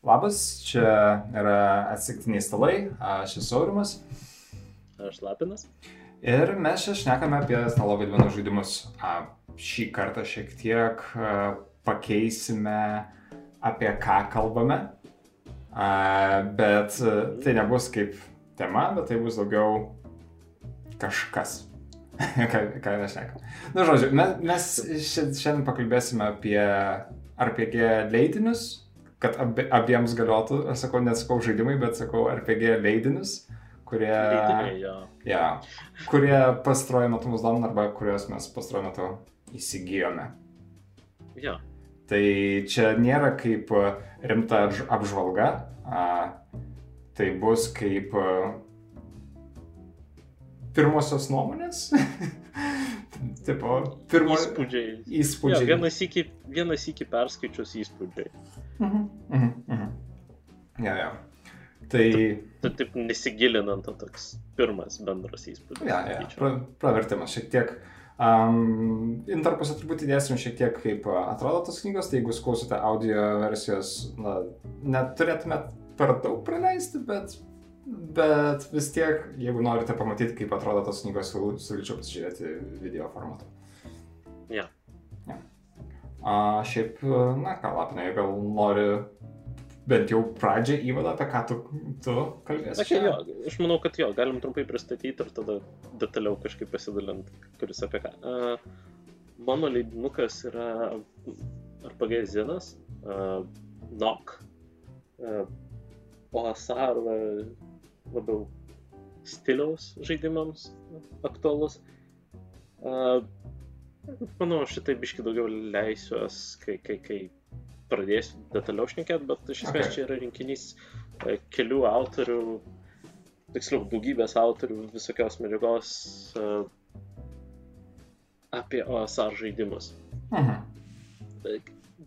Labas, čia yra atsitiktiniai stalai, aš esu Aurimas. Aš Lapinas. Ir mes čia šnekame apie stalo vaidmenų žaidimus. Šį kartą šiek tiek pakeisime, apie ką kalbame. Bet tai nebus kaip tema, bet tai bus daugiau kažkas. ką, ką mes šnekame. Na, nu, žodžiu, mes, mes šiandien pakalbėsime apie RPG leidinius, kad ab, abiems galiotų, aš sakau, nesakau žaidimai, bet sakau RPG leidinius, kurie, Leidiniai, jo. ja, kurie pastaruoju metu mus domina arba kuriuos mes pastaruoju metu įsigijome. Jo. Tai čia nėra kaip rimta apžvalga, a, tai bus kaip pirmosios nuomonės. tipo, pirmo... Įspūdžiai. Įspūdžiai. Jo, vienas iki, vienas iki perskaičius įspūdžiai. Mhm. Mhm. Mhm. Ja, ja. Tai... Tu taip nesigilinant, to toks pirmas bendras įspūdis. Ja, ja. Pra, pravertimas šiek tiek. Um, Interpose turbūt įdėsim šiek tiek, kaip atrodo tos knygos, tai jeigu klausote audio versijos, na, neturėtumėt per daug praleisti, bet Bet vis tiek, jeigu norite pamatyti, kaip atrodo tos knygos, siūlyčiau pasižiūrėti video formatu. Ja. A, šiaip, na ką, Lapinai, gal nori bent jau pradžią įvadą, apie ką tu, tu kalbėsi. Okay, jo, aš manau, kad jo, galim trumpai pristatyti ir tada detaliau kažkaip pasidalinti, kuris apie ką. Uh, mano leidinukas yra RPG Zinas, uh, NOC, uh, OSR labiau stiliaus žaidimams aktualus. Uh, manau, šitai biški daugiau leisiuos, kai, kai, kai pradėsiu detaliau šnekėti, bet iš esmės okay. čia yra rinkinys uh, kelių autorių, tiksliau daugybės autorių visokios medžiagos uh, apie OSR žaidimus. Mhm.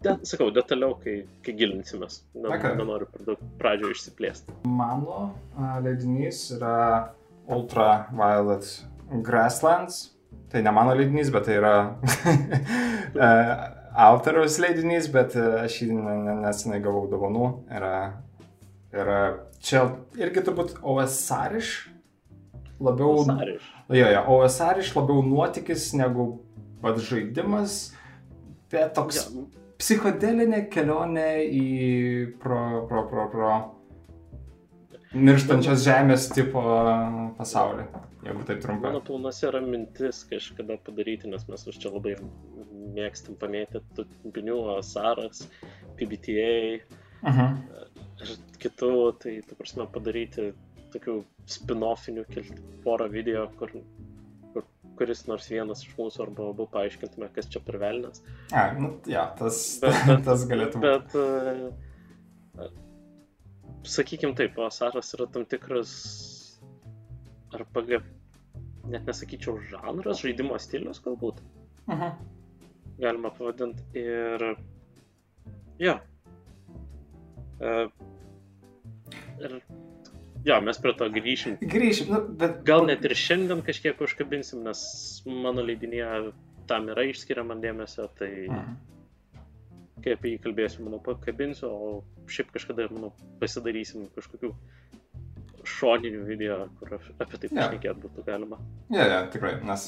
De, sakau, detaliau, kai, kai gilinsimės. Na, Okay. nenoriu per daug pradžio išsiplėsti. Mano a, leidinys yra Ultraviolet Grasslands. Tai ne mano leidinys, bet tai yra a, autoriaus leidinys, bet a, aš jį ne- ne- nesenai gavau dovanų. Yra, yra čia irgi turbūt OSR-iš. Labiau... Sariš. Jo, jo, OSR-iš labiau nuotykis negu pats žaidimas. Bet toks Ja, psichodelinė kelionė į pro, pro, pro, pro mirštančios žemės tipo pasaulį, jeigu taip trumpai. Mano planuose yra mintis kažkada padaryti, nes mes už čia labai mėgstam pamėtyti pinių, Saras, PBTA Mhm. ir kitų, tai, tu prasme, padaryti tokių spin-offinių, kelti porą video, kur, kur, kuris nors vienas iš mūsų arba abu paaiškintume, kas čia per velnas. A, nu, ja, tas, Bet- bet- tas galėtų būti. Bet, uh, sakykime taip, Saras yra tam tikras RPG, net nesakyčiau, žanras, žaidimo stilius galbūt. Mhm. galima pavadinti. Ir. Jo. Uh, ir. Jo, mes prie to grįšim. Grįžim, nu, bet... Gal net ir šiandien kažkiek užkabinsim, nes mano leidinėje tam yra išskiriama dėmesio, tai Mhm. Kai apie jį kalbėsiu, manau, pakabinsiu, o šiaip kažkada, manau, pasidarysim kažkokių šoninių video, kur apie tai pašnekėti būtų galima. Ja, ja, tikrai, nes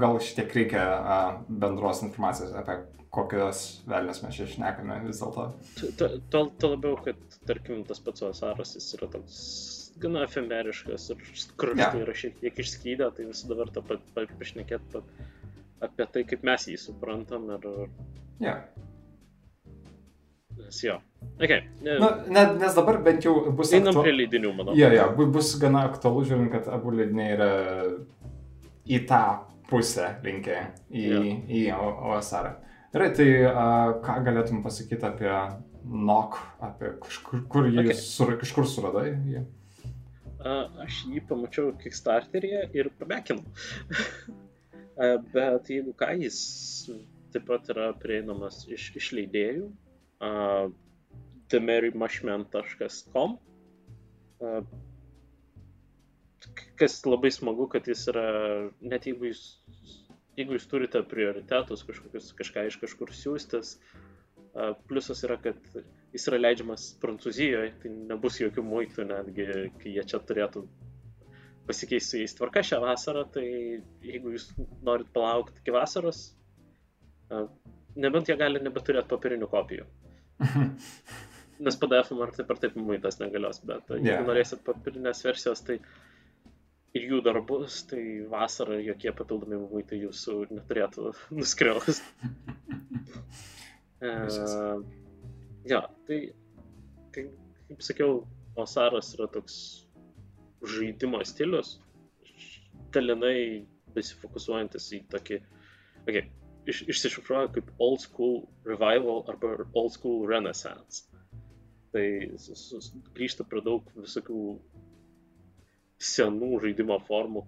gal šitiek reikia a, bendros informacijos apie kokios velnės mes čia šnekame vis dėlto. Tuo labiau, kad, tarkim, tas pats Osaras, jis yra toks gana efemeriškas ir kraštai Jo. yra šiek tiek išskydę, tai visada verta pa- pa- pašnekėti pa, apie tai, kaip mes jį suprantam ir... Ja. Nes jo. Okay. Nu, ne, nes dabar bent jau bus... Einam aktu- prie leidinių, manau. Jo, jo, bu- bus gana aktualu, žiūrint, kad abu leidiniai yra į tą pusę linkę, į, Jo. į OSR. Gerai, tai a, ką galėtum pasakyti apie NOC, apie kažkur, kur jį Okay. sur, kažkur suradai? Jį? A, Aš jį pamačiau Kickstarteryje ir pamekinau. A, Bet jeigu ką, jis taip pat yra prieinamas iš išleidėjų. Uh, themarymashman.com uh, Kas labai smagu, kad jis yra, net jeigu jūs, jeigu jūs turite prioritetus kažkokius, kažką iš kažkur siūstis, uh, pliusas yra, kad jis yra leidžiamas Prancūzijoje, tai nebus jokių muitų, netgi kai jie čia turėtų pasikeisti su jais tvarka šią vasarą, tai jeigu jūs norit palaukti iki vasaros, nebent jie gali nebeturėti papirinių kopijų. Nes PDF ar taip ar taip muitas negalios, bet jeigu yeah. norėsit papirinės versijos, tai ir jų dar bus, tai vasarą jokie papildomi muitai jūsų neturėtų nuskriaus. uh, ja, tai, kaip, kaip sakiau, Osaras yra toks žaidimo stilius, dalinai besifokusuojantis į tokį, okay, iš, išsišifruoja kaip old school revival arba old school renaissance. Tai grįžta prie daug visokių senų žaidimo formų,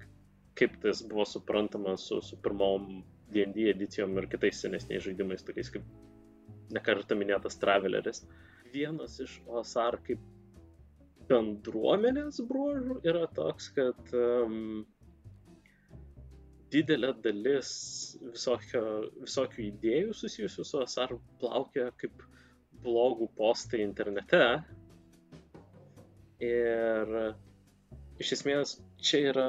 kaip tas buvo suprantama su, su pirmom D&D edicijom ir kitais senesniais žaidimais, tokiais kaip nekartą minėtas Traveleris. Vienas iš OSR kaip bendruomenės bruožų yra toks, kad um, didelė dalis visokio, visokių idėjų susijusių su OSR plaukia kaip blogų postai internete. Ir iš esmės čia yra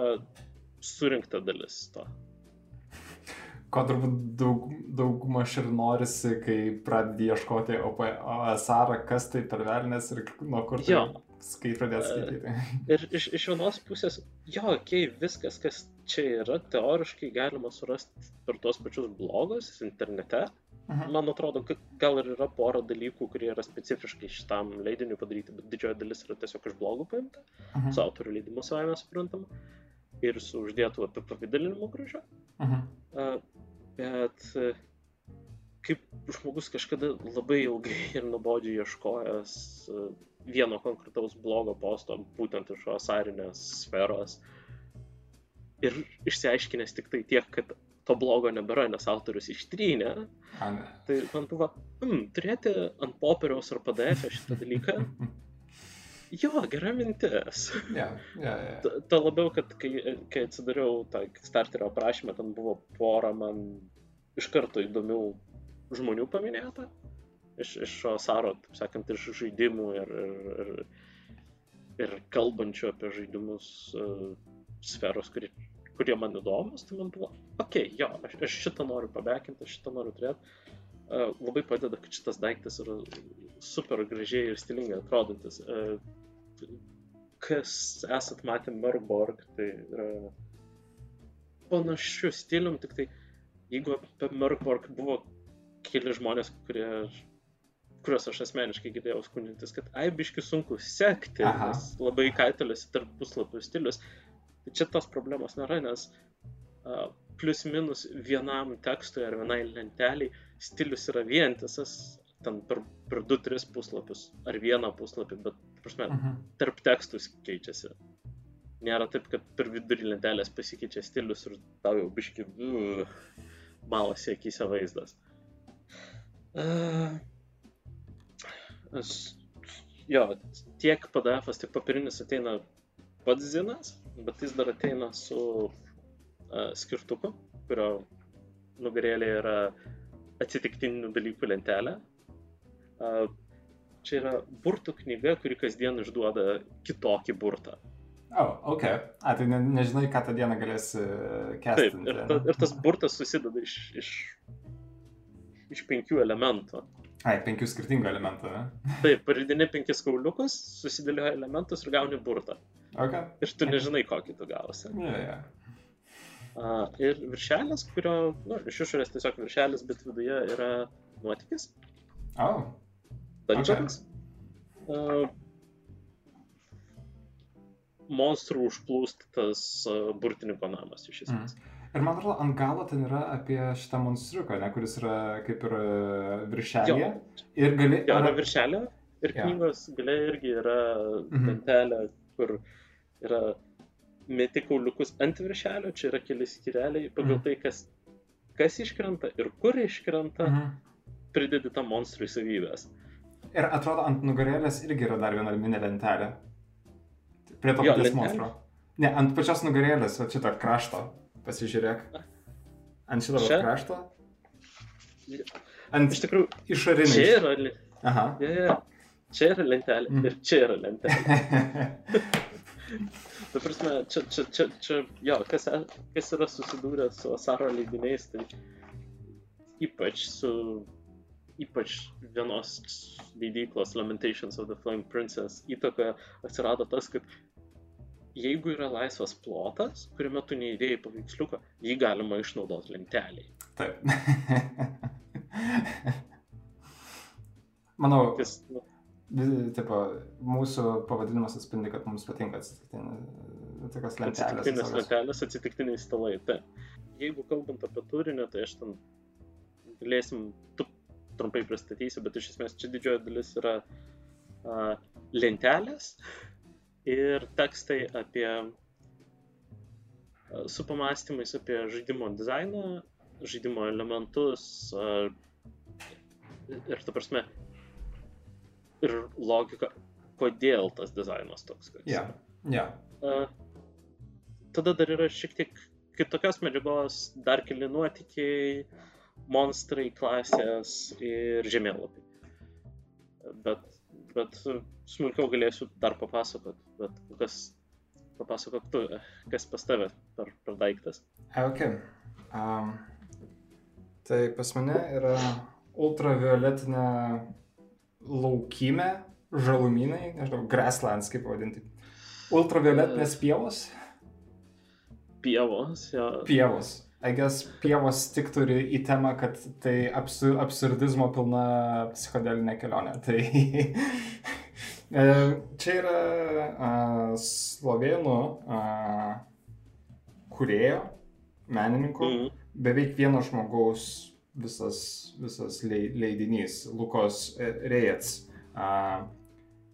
surinkta dalis to ko turbūt daug, daugmaž ir norisi, kai pradedi ieškoti OSR, kas tai per velnės ir nuo kur tai skai pradėti skaityti. Ir iš, iš vienos pusės, jo, okei, okay, viskas, kas čia yra, teoriškai galima surasti per tuos pačius blogus internete. Mhm. Man atrodo, gal ir yra pora dalykų, kurie yra specifiškai šitam leidiniui padaryti, bet didžioji dalis yra tiesiog iš blogų paimta, mhm. su autorių leidimu savame suprantama ir su uždėtų apipavidalinimu gražiu. -huh bet e, kaip žmogus kažkada labai ilgai ir nuobodžiai ieškojęs e, vieno konkretaus blogo posto, būtent iš osarinės sferos, ir išsiaiškinęs tik tai tiek, kad to blogo nebėra, nes autorius ištrynė, tai man buvo, hmm, turėti ant popieriaus ar PDF šitą dalyką. Jo, gera mintis. Yeah, yeah, yeah. Tuo labiau, kad kai, kai atsidariau tą Kickstarterio aprašymą, ten buvo pora man iš karto įdomių žmonių paminėta. Iš, iš Saro, taip sakant, iš žaidimų ir, ir, ir, ir kalbančių apie žaidimus uh, sferos, kurie, kurie man įdomus, tai man buvo, okei, okay, jo, aš, aš šitą noriu pabekinti, aš šitą noriu turėti. Uh, labai padeda, kad šitas daiktas yra super gražiai ir stilingai atrodantis. Uh, kas esat matę Murborg, tai yra panašių stilium, tik tai jeigu apie Merkborg buvo keli žmonės, kurie, kuriuos aš asmeniškai girdėjau skundintis, kad aibiški sunku sekti, Aha. nes labai kaitaliasi tarp puslapių stilius, tai čia tos problemos nėra, nes uh, plus minus vienam tekstui ar vienai lenteliai stilius yra vientisas, ten per, per 2-3 puslapius ar vieną puslapį, bet, prasme, uh -huh. tarp tekstų keičiasi. Nėra taip, kad per vidurį lentelės pasikeičia stilius ir tau jau biški... Uh, malasi akise vaizdas. Uh, jo, tiek PDF, tiek papirinis ateina pats zinas, bet jis dar ateina su uh, skirtuku, kurio nugarėlė yra atsitiktinių dalykų lentelė. Uh, čia yra burtų knyga, kuri kasdien išduoda kitokį burtą. O, oh, ok. A, tai ne, nežinai, ką tą dieną galėsi kesti. Taip, ir, ta, ir tas burtas susideda iš, iš, iš penkių elementų. Ai, penkių skirtingų elementų, ne? Taip, pridini penkis kauliukus, susidėlioja elementus ir gauni burtą. Okay. Ir tu nežinai, kokį tu gausi. Yeah, yeah. Uh, ir viršelis, kurio, nu, iš išorės tiesiog viršelis, bet viduje yra nuotykis. Oh. Dungeons. Okay. Uh, monstrų užplūstas burtininko namas iš esmės. Mm. Ir man atrodo, ant galo ten yra apie šitą monstriuką, ne, kuris yra kaip ir viršelė. Ir gali... Jo, yra viršelė. Ir ja. knygos gale irgi yra mhm. lentelė, kur yra meti kauliukus ant viršelio, čia yra keli skireliai, pagal mhm. tai, kas, kas iškrenta ir kur iškrenta, mhm. pridedi tą monstrų savybės. Ir atrodo, ant nugarėlės irgi yra dar viena mini lentelė. Prie to paties monstro. Ne, ant pačios nugarėlės, o šito krašto. Pasižiūrėk. Ant šito Šia? krašto. Ant iš tikrųjų išorinės. Čia yra. Aha. Yeah, yeah. čia yra lentelė mm. ir čia yra lentelė. Ta prasme, čia, čia, čia, čia jo, kas, kas yra susidūrę su Asaro leidiniais, tai ypač su, ypač vienos leidyklos Lamentations of the Flying Princess įtaka atsirado tas, kad jeigu yra laisvas plotas, kuriame tu neįdėjai paveiksliuką, jį galima išnaudoti lenteliai. Taip. Manau, Kas, nu, tipo, mūsų pavadinimas atspindi, kad mums patinka tokios lentelės. Atsitiktinės lentelės, atsitiktiniai stalai. Taip. Jeigu kalbant apie turinį, tai aš ten galėsim, tu trumpai pristatysiu, bet iš esmės čia didžioji dalis yra uh, lentelės, ir tekstai apie su pamastymais apie žaidimo dizainą, žaidimo elementus ir, ta prasme, ir logika, kodėl tas dizainas toks. Yeah. Yeah. Tada dar yra šiek tiek kitokios medžiagos, dar keli nuotikiai, monstrai, klasės ir žemėlapiai. Bet bet smulkiau galėsiu dar papasakot, bet kas papasakok tu, kas pas tave per, per daiktas. Ok. Um, tai pas mane yra ultravioletinė laukymė, žalumynai, nežinau, grasslands kaip vadinti. Ultravioletinės pievos. Pievos, jo. Pievos. I guess pievos tik turi į temą, kad tai absur absurdizmo pilna psichodelinė kelionė. Tai čia yra uh, slovėnų uh, kurėjo, menininkų, mm. beveik vieno žmogaus visas, visas leidinys, Lukos Rejets. Uh,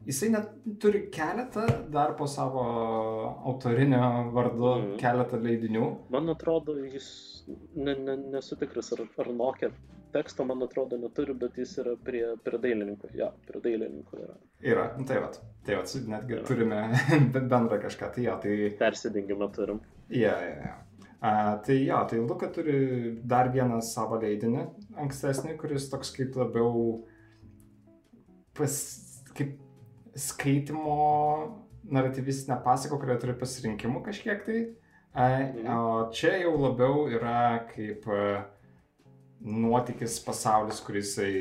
Jisai net turi keletą dar po savo autorinio vardu, mm. keletą leidinių. Man atrodo, jis, ne, ne, nesu tikras, ar, ar Nokia teksto, man atrodo, neturi, bet jis yra prie, prie dailininkų. Ja, prie dailininkų yra. Yra, nu tai va, tai va, netgi ja. turime bendrą kažką, tai jo, tai... Persidengimą turim. Ja, ja, ja. A, tai jo, tai Luka turi dar vieną savo leidinį, ankstesnį, kuris toks kaip labiau pas, kaip skaitimo naratyvistinę pasaką, kurioje turi pasirinkimų kažkiek tai. Mhm. O čia jau labiau yra kaip nuotykis pasaulis, kuris jisai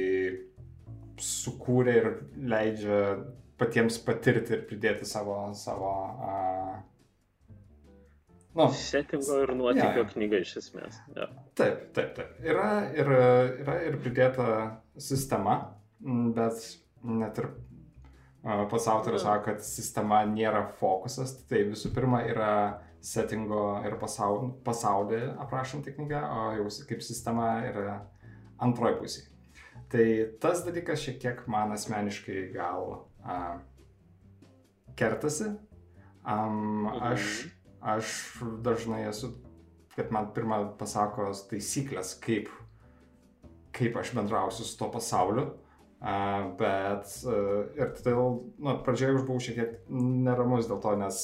sukūrė ir leidžia patiems patirti ir pridėti savo... savo uh, nu, Settingo ir nuotykio ja. knyga iš esmės. Ja. Taip, taip, taip. Yra ir, yra ir pridėta sistema, bet net ir pats autorius sako, kad sistema nėra fokusas, tai visų pirma yra settingo ir pasaulį, pasaulį aprašanti knyga, o jau kaip sistema yra antroji pusė. Tai tas dalykas šiek tiek man asmeniškai gal a, kertasi. Um, aš, aš dažnai esu, kad man pirmą pasako taisyklės, kaip, kaip aš bendrausiu su to pasauliu Uh, bet uh, ir todėl, na, pradžioje aš buvau šiek tiek neramus dėl to, nes,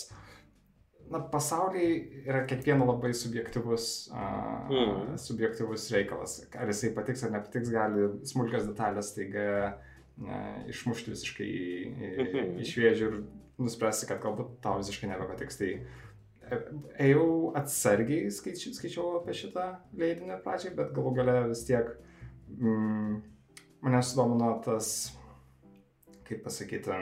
na, pasauliai yra kiekvieno labai subjektivus, uh, mm. subjektivus reikalas. Ar jisai patiks ar nepatiks, gali smulkios detalės taiga uh, išmušti visiškai mhm. iš vėžių ir nuspręsti, kad galbūt tau visiškai nebepatiks. Tai e, ėjau atsargiai, skaičiau, skaičiau apie šitą leidinį pradžiai, bet galų gale vis tiek mm, mane sudomino tas, kaip pasakyti,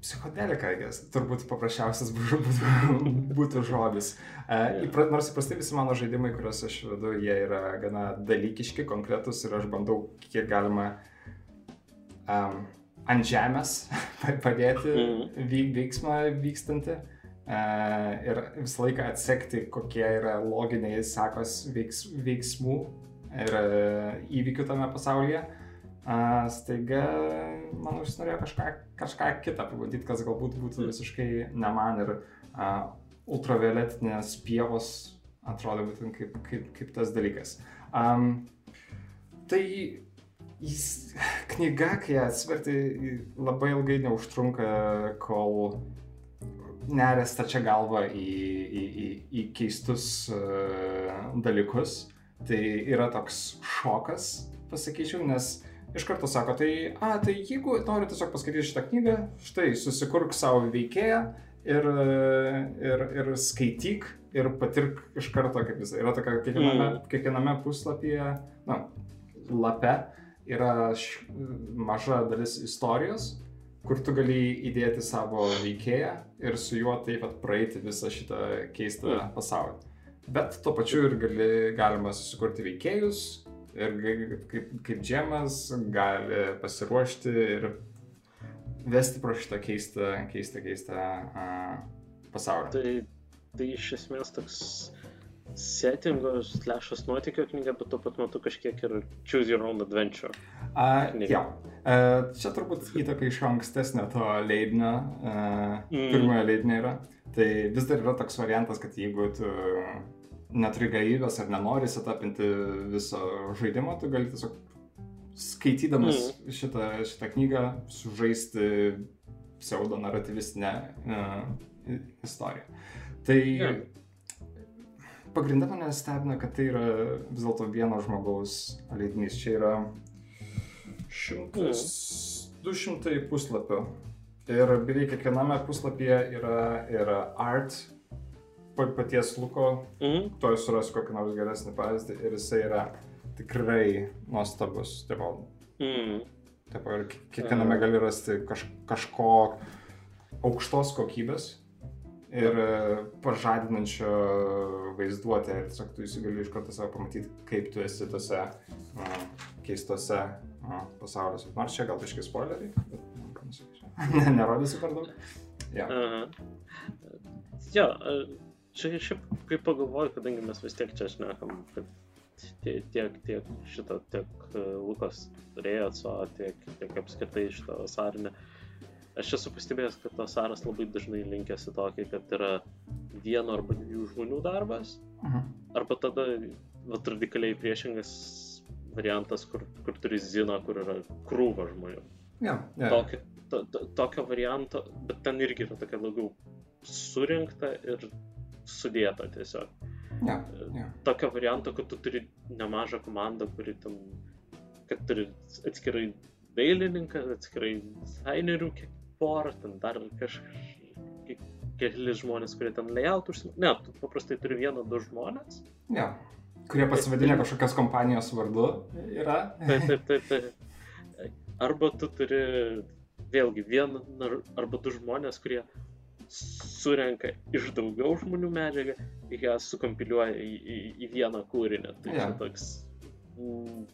psichodelika, turbūt paprasčiausias būtų, būtų žodis. Uh, įpra, nors įprastai visi mano žaidimai, kuriuos aš vedu, jie yra gana dalykiški, konkretus ir aš bandau kiek galima um, ant žemės padėti mhm. vyk, veiksmą vykstantį. Uh, ir visą laiką atsekti, kokie yra loginiai sekos veiks, veiksmų ir e, įvykių tame pasaulyje, staiga man užsinorėjo kažką, kažką kitą pabandyti, kas galbūt būtų visiškai ne man ir ultravioletinės pievos atrodo būtent kaip, kaip, kaip tas dalykas. Um, tai jis, knyga, kai atsiverti, labai ilgai neužtrunka, kol nerės tačia galva į, į, į, į keistus uh, dalykus. Tai yra toks šokas, pasakyčiau, nes iš karto sako, tai, a, tai jeigu nori tiesiog paskaityti šitą knygą, štai susikurk savo veikėją ir, ir, ir skaityk ir patirk iš karto, kaip jis yra tokia kiekviename, mm. kiekviename puslapyje, na, lape yra š, maža dalis istorijos, kur tu gali įdėti savo veikėją ir su juo taip pat praeiti visą šitą keistą mm. pasaulį. Bet tuo pačiu ir gali, galima susikurti veikėjus ir kaip, kaip džemas gali pasiruošti ir vesti pro šitą keistą, keistą, keistą uh, pasaulį. Tai, tai iš esmės toks settingo, slešas nuotykio knyga, bet tuo pat metu kažkiek ir Choose Your Own Adventure. Uh, jo, uh, čia turbūt įtaka iš ankstesnio to leidinio, uh, mm. pirmojo leidinio yra. Tai vis dar yra toks variantas, kad jeigu tu neturi gaivės ar nenori setapinti viso žaidimo, tu gali tiesiog skaitydamas mm. šitą, šitą knygą sužaisti pseudo naratyvistinę uh, istoriją. Tai yeah Pagrindė mane stebina, kad tai yra vis dėlto vieno žmogaus leidinys. Čia yra šimtas, du šimtai puslapių. Ir beveik kiekviename puslapyje yra, yra art paties Luko. Mhm. To jūs surasiu kokį nors geresnį pavyzdį. Ir jisai yra tikrai nuostabus. Taip, mhm. taip, ir kiekviename gali rasti kaž, kažko aukštos kokybės ir e, pažadinančio vaizduotę ir tiesiog tu įsigali iš karto savo pamatyti, kaip tu esi tose uh, keistose uh, pasauliuose. Nors čia gal kažkiek spoileriai, bet nu, nerodysiu per daug. Ja. Uh, jo, čia šiaip kaip pagalvoju, kadangi mes vis tiek čia šnekam, kad tiek, tiek, tiek šitą, tiek Lukas turėjo atsavo, tiek, tiek apskritai šitą vasarinę. Aš esu pastebėjęs, kad tas aras labai dažnai linkęs į tokį, kad yra vieno arba dviejų žmonių darbas, mhm. arba tada vat, radikaliai priešingas variantas, kur, kur turi ziną, kur yra krūva žmonių. Yeah, yeah. Tokio, to, to, tokio varianto, bet ten irgi yra tokia daugiau surinkta ir sudėta tiesiog. Yeah, yeah. Tokio varianto, kad tu turi nemažą komandą, kuri tam, kad turi atskirai dailininką, atskirai dizainerių, kiek porą, ten dar kažkaip keli žmonės, kurie ten layout užsimė. Ne, tu paprastai turi vieną, du žmonės. Ne, kurie pasivadinę kažkokios kompanijos vardu yra. Taip, taip, taip. taip. Arba tu turi vėlgi vieną arba du žmonės, kurie surenka iš daugiau žmonių medžiagą ir ją sukompiliuoja į, į, į vieną kūrinį. Tai yeah. toks mm,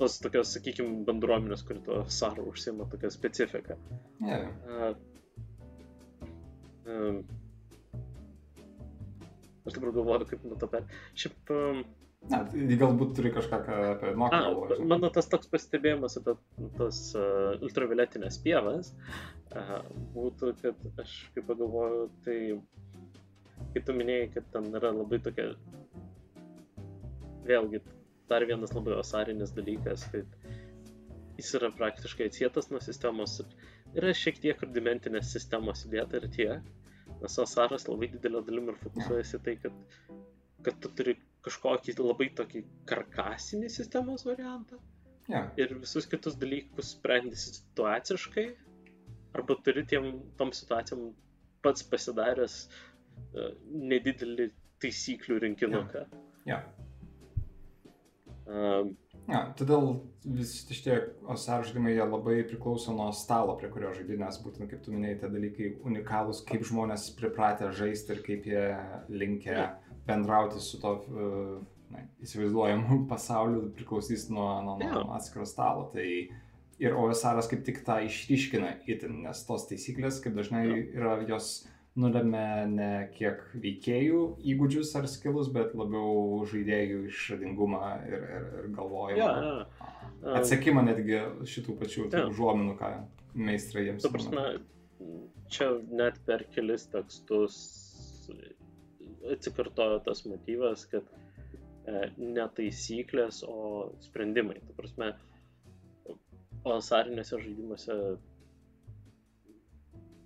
tos tokios, sakykime, bendruomenės, kuri to saro užsima tokią specifiką. Yeah. Uh, um, aš dabar galvoju, kaip nuo to per. Šiaip... Um, Na, tai galbūt turi kažką apie mokyklą. Mano tas toks pastebėjimas apie tas uh, ultravioletinės pievas uh, būtų, kad aš kaip pagalvoju, tai kai tu minėjai, kad ten yra labai tokia, vėlgi, dar vienas labai osarinis dalykas, kad jis yra praktiškai atsietas nuo sistemos ir yra šiek tiek rudimentinės sistemos įdėta ir tiek. Nes osaras labai didelio dalim ir fokusuojasi tai, kad, kad tu turi kažkokį labai tokį karkasinį sistemos variantą. Yeah. Ir visus kitus dalykus sprendi situaciškai. Arba turi tiem, tom situacijom pats pasidaręs uh, nedidelį taisyklių rinkinuką. Yeah. Yeah. Um, ja, todėl visi šitie OSR žaidimai jie labai priklauso nuo stalo, prie kurio žaidži, nes būtent kaip tu minėjai, tie dalykai unikalūs, kaip žmonės pripratę žaisti ir kaip jie linkia bendrauti su to uh, na, įsivaizduojamu pasauliu priklausys nuo, nuo, nuo atskiro stalo. Tai ir OSR kaip tik tą išryškina itin, nes tos taisyklės, kaip dažnai yra jos nulėmė ne kiek veikėjų įgūdžius ar skilus, bet labiau žaidėjų išradingumą ir, ir, ir galvojimą. Ja, ja. Atsekimą netgi šitų pačių ja. užuominų, ką meistrai jiems. Ta prasme, čia net per kelis tekstus atsikartojo tas motyvas, kad e, ne taisyklės, o sprendimai. Ta prasme, osarinėse žaidimuose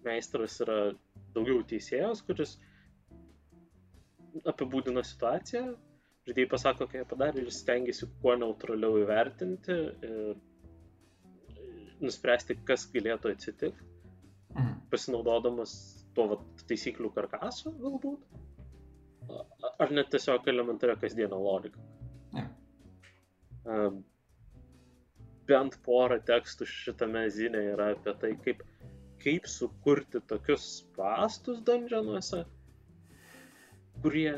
meistras yra daugiau teisėjas, kuris apibūdina situaciją, žaidėjai pasako, ką jie padarė ir stengiasi kuo neutraliau įvertinti ir nuspręsti, kas galėtų atsitikti, Mhm. pasinaudodamas to vat, taisyklių karkasu galbūt. Ar net tiesiog elementaria kasdienio logika. Ne. Um, bent porą tekstų šitame zinė yra apie tai, kaip, kaip sukurti tokius pastus dungeonuose, kurie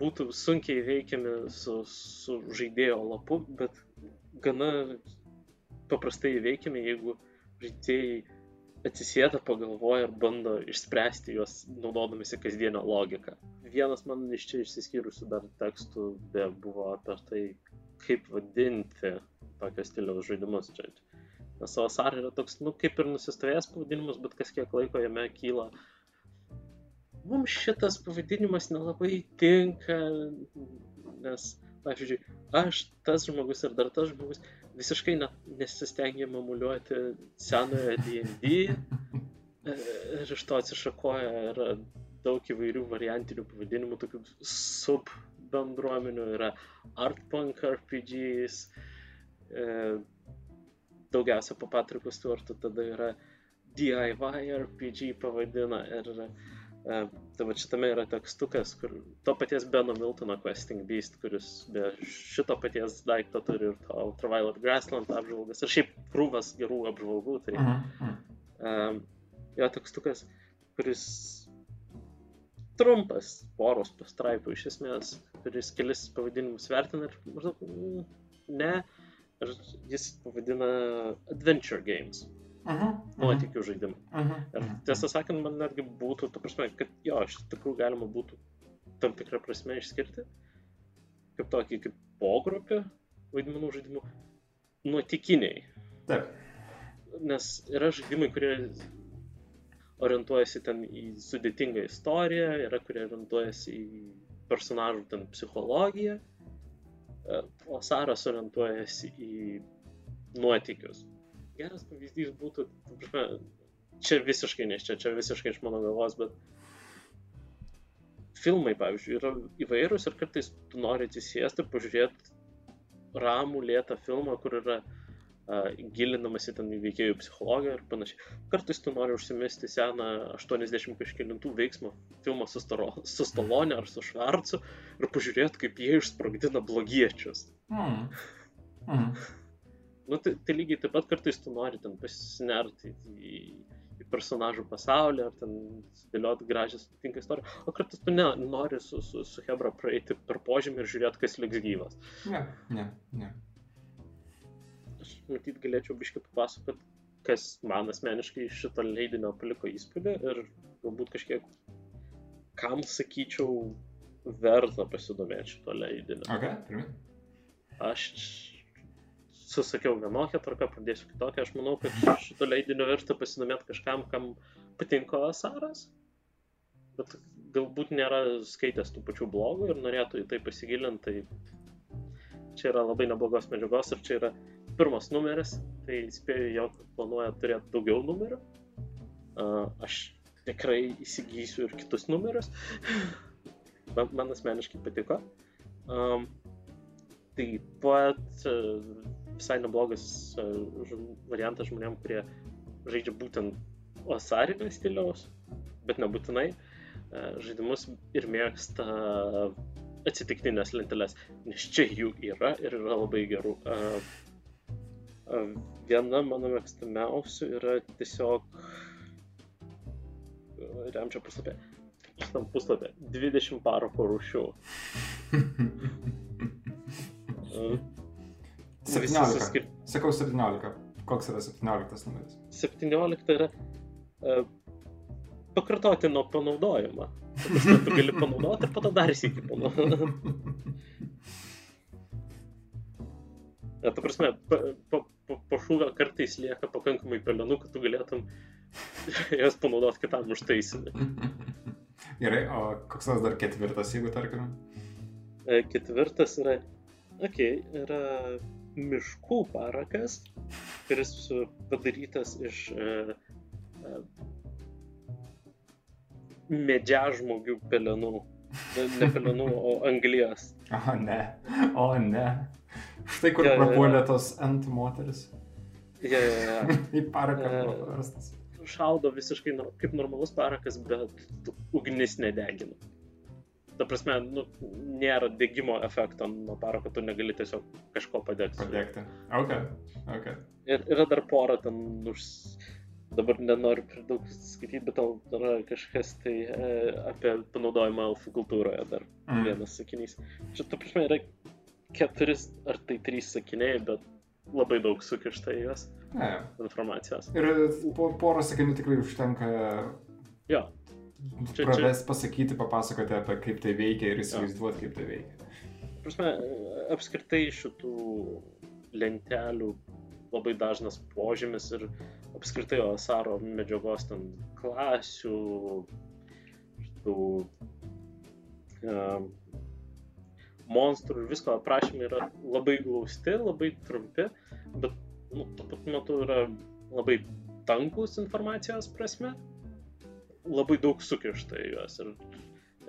būtų sunkiai veikiami su, su žaidėjo lapu, bet gana paprastai veikiami, jeigu žaidėjai atsisėda, pagalvoja ir bando išspręsti juos naudodamasi kasdienio logiką. Vienas man iš čia išsiskyrusių dar tekstų be buvo apie tai, kaip vadinti tokio stiliaus žaidimus čia. Nes Avasar yra toks, nu, kaip ir nusistovėjęs pavadinimas, bet kas kiek laiko jame kyla. Mums šitas pavadinimas nelabai tinka, nes, pavyzdžiui, aš, tas žmogus ir dar tas žmogus visiškai net nesistengia mamuliuoti senojo D&D e, ir iš to atsišakoja yra daug įvairių variantinių pavadinimų, tokių sub bendruomenių, yra art punk RPGs, e, daugiausia po Patriku Stuartu, tada yra DIY RPG pavadina ir tai va šitame yra tekstukas, kur to paties Beno Miltono Questing Beast, kuris be šito paties daikto turi ir to Ultraviolet Grassland apžvalgas ir šiaip krūvas gerų apžvalgų, tai um, jo tekstukas, kuris trumpas, poros pastraipų iš esmės, kuris kelis pavadinimus vertina ir maždaug mm, ne, ir jis pavadina Adventure Games, Mhm. nuotykių žaidimai. Mhm. Ir tiesą sakant, man netgi būtų, ta prasme, kad jo, iš tikrųjų galima būtų tam tikrą prasme išskirti, kaip tokį, kaip pogrupį vaidmenų žaidimų, nuotykiniai. Taip. Nes yra žaidimai, kurie orientuojasi ten į sudėtingą istoriją, yra kurie orientuojasi į personažų ten psichologiją, e, o Saras orientuojasi į nuotykius. Geras pavyzdys būtų, čia visiškai ne čia, čia visiškai iš mano galvos, bet filmai, pavyzdžiui, yra įvairūs ir kartais tu nori atsisėsti ir pažiūrėti ramų, lėtą filmą, kur yra uh, gilinamasi ten į veikėjų psichologiją ir panašiai. Kartais tu nori užsimesti seną 80 kažkėlintų veiksmą filmą su, staro, su Stalone ar su Švarcu ir pažiūrėti, kaip jie išsprogdina blogiečius. Mhm. Mhm. Nu, tai, tai lygiai taip pat kartais tu nori ten pasinerti į, į personažų pasaulį ar ten sudėlioti gražią sutinką istoriją, o kartais tu ne, nori su, su, su Hebra praeiti per požemį ir žiūrėti, kas liks gyvas. Ne, ne, ne. Aš matyt galėčiau biškai papasakot, kas man asmeniškai iš šito leidinio paliko įspūdį ir galbūt kažkiek, kam sakyčiau, verta pasidomėti šito leidinio. Ok, pirmin. Aš susakiau vienokią tvarką, pradėsiu kitokią. Aš manau, kad šito leidinio verta pasidomėti kažkam, kam patinka Asaras, bet galbūt nėra skaitęs tų pačių blogų ir norėtų į tai pasigilinti. Tai čia yra labai neblogos medžiagos ir čia yra pirmas numeris, tai spėju, jog planuoja turėti daugiau numerių. Aš tikrai įsigysiu ir kitus numerius. man, man asmeniškai patiko. Um, taip pat visai neblogas žm- variantas žmonėm, kurie žaidžia būtent osarinio stiliaus, bet nebūtinai uh, žaidimus ir mėgsta atsitiktinės lentelės, nes čia jų yra ir yra labai gerų. Uh, viena mano mėgstamiausių yra tiesiog remčio puslapė. Šitam puslapė 20 parako rūšių. Uh, visi 17. suskir- Sakau 17. Koks yra 17 numeris? 17 yra uh, pakartotino panaudojimą. Ta prasme, Tu gali panaudoti ir po to dar įsikį panaudoti. Ja, ta prasme, pa, pa, pa, po šūvio kartais lieka pakankamai pelenų, kad tu galėtum jas panaudoti kitam užtaisimui. Gerai, o koks nors dar ketvirtas, jeigu tarkime? E, Ketvirtas yra, okei, okay, yra miškų parakas, kuris padarytas iš e, e, medžiažmogių pelenų. Ne, pelenų, o anglijas. O ne, o ne. Štai kur jo. prapuolė tos ant moteris. Ja, ja, ja. Į paraką E. buvo paverstas. Šaudo visiškai kaip normalus parakas, bet ugnis nedegina. Ta prasme, nu, nėra degimo efekto nuo parako, tu negali tiesiog kažko padegti. Padėkti. Ok, ok. Ir yra dar pora ten už... Dabar nenoriu per daug skaityti, bet tau yra kažkas tai e, apie panaudojimą elfų kultūroje dar Mm. vienas sakinys. Čia, tu prasme, yra keturi ar tai trys sakiniai, bet labai daug sukišta į juos Ne. informacijos. Ir po porą sakinių tikrai užtenka Jo, Čia- pravest, pasakyti, papasakoti apie kaip tai veikia ir įsivaizduoti, kaip tai veikia. prasme, apskritai šitų lentelių labai dažnas požymis ir apskritai Osaro medžiagos ten klasių, šitų um, monstrų ir visko aprašymai yra labai glausti, labai trumpi, bet nu, tuo pat metu yra labai tankus informacijos prasme, labai daug sukišta į juos ir,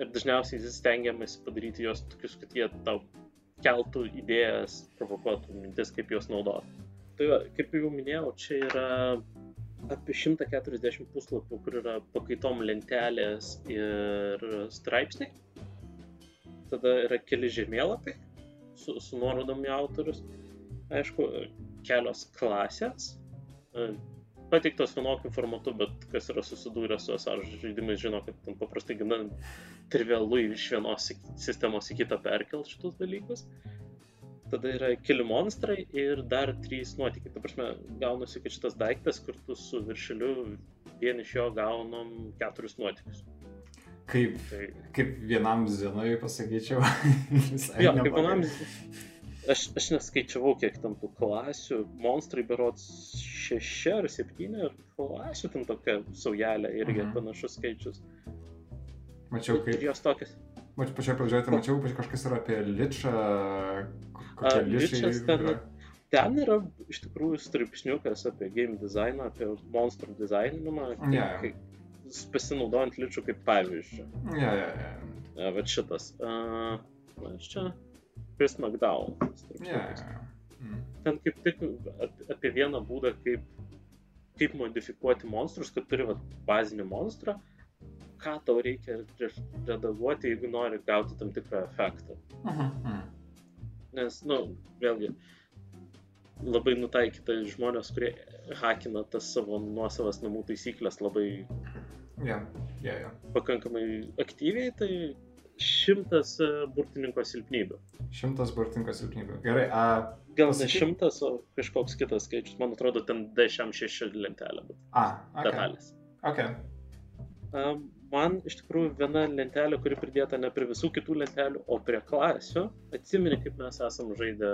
ir dažniausiai stengiamasi padaryti juos tokius, kad jie tau keltų idėjas, provokuotų mintis, kaip juos naudoti. Tai va, kaip jau minėjau, čia yra apie 140 puslapių, kur yra pakaitom lentelės ir straipsniai. Tada yra keli žemėlapiai su, su nuorodom į autorius. Aišku, kelios klasės. Pateiktos vienokiu formatu, bet kas yra susidūrę su SR žaidimais žino, kad ten paprastai gana trivialu iš vienos si- sistemos į kitą perkelt šitus dalykus. Tada yra keli monstrai ir dar trys nuotykiai. Ta prasme, gaunasi, kad šitas daiktas kartu su viršeliu vien iš jo gaunam keturis nuotykius. Kaip, Tai kaip vienam zinui pasakyčiau. Jo, kaip neblogai. manam, aš, aš neskaičiavau, kiek tam tų klasių. Monstrai berots šeši ar septyni, ir klasių tam tokia saujelė irgi Mhm. panašus skaičius. Mačiau, Ir kaip, jos tokios. mačiau pačioje pradžioje, tai mačiau pač- kažkas yra apie ličą. Kokie A, ličas ten- yra. Ten yra iš tikrųjų straipsniukas apie game dizainą, apie monstrų dizaininimą, Jo. kaip, pasinaudojant ličių kaip pavyzdžių. Ja, ja, ja. E, Bet šitas. Uh, na, čia Chris McDowell. Ja. Mm. ten kaip tik ap- apie vieną būdą, kaip, kaip modifikuoti monstrus, kad turi vat, bazinį monstrą, ką tau reikia re- redaguoti, jeigu nori gauti tam tikrą efektą. Mhm. Nes, na, nu, vėlgi, labai nutaikyta žmonės, kurie hakina tas savo nuosavas namų taisyklės labai Ja, ja, ja. pakankamai aktyviai, tai šimtas e, burtininko silpnybių. Šimtas burtininkas silpnybių. Gerai, a... Gal ne šimtas, o kažkoks kitas skaičius, man atrodo, ten D6 lentelė, bet A, ok. detalės. Ok. A, Man iš tikrųjų viena lentelė, kuri pridėta ne prie visų kitų lentelių, o prie klasių. Atsimeni, kaip mes esam žaidę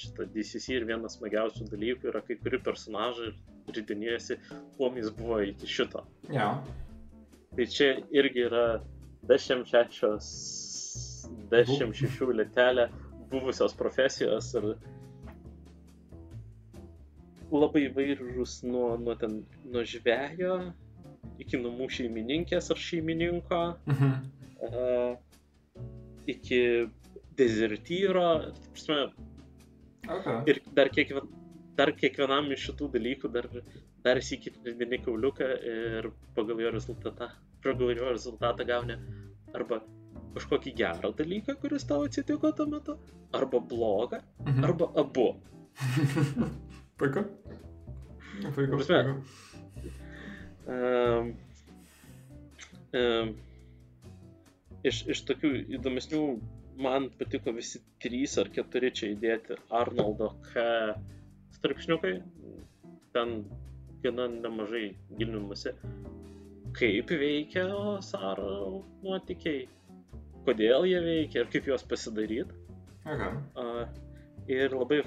šitą DCC ir vienas smagiausių dalykų yra kai kuri personažai ridinėjasi, kuo jis buvo iki šito. Ja. Tai čia irgi yra D6, D6 lentelė buvusios profesijos ir labai įvairūs nuo, nuo, ten, nuo žvejo iki namų šeimininkės ar šeimininko, Mhm. uh, iki dezertyro. prasme, Ok. Ir dar, kiekvien, dar kiekvienam iš šitų dalykų dar, dar įsikit pridini kauliuką ir pagal jo rezultatą, pagal jo rezultatą gauni arba kažkokį gerą dalyką, kuris tau atsitiko tuo metu, arba blogą, Mhm. arba abu. Puiku. Puiku. Prasme. Um, um, iš, iš tokių įdomesnių man patiko visi trys ar keturi čia įdėti Arnoldo K. straipsniukai. Ten gana nemažai gilinimasi, kaip veikia Saro nuotykiai, kodėl jie veikia ir kaip juos pasidaryti. Uh, ir labai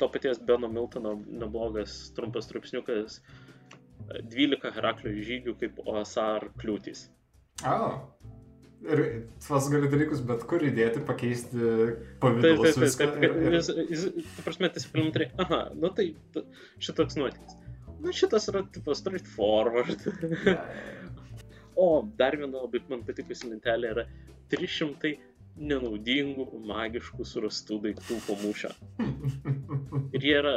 to paties Beno Miltono neblogas trumpas straipsniukas uh, 12 Heraklio žygių kaip OSR kliūtys. O. Ir tuos gali dalykus bet kur įdėti, pakeisti Taip, pavydalus taip, taip, viską. taip. ir- ir- Jis, jis, ta prasme, tiesiog elementariai, aha, nu tai ta- šitoks nuotykis. Na šitas yra tipo straightforward. Ja, ja, ja. o dar viena labai man patikusi lentelė yra 300 nenaudingų, magiškų surastų daiktų po mūšio. Ir jie yra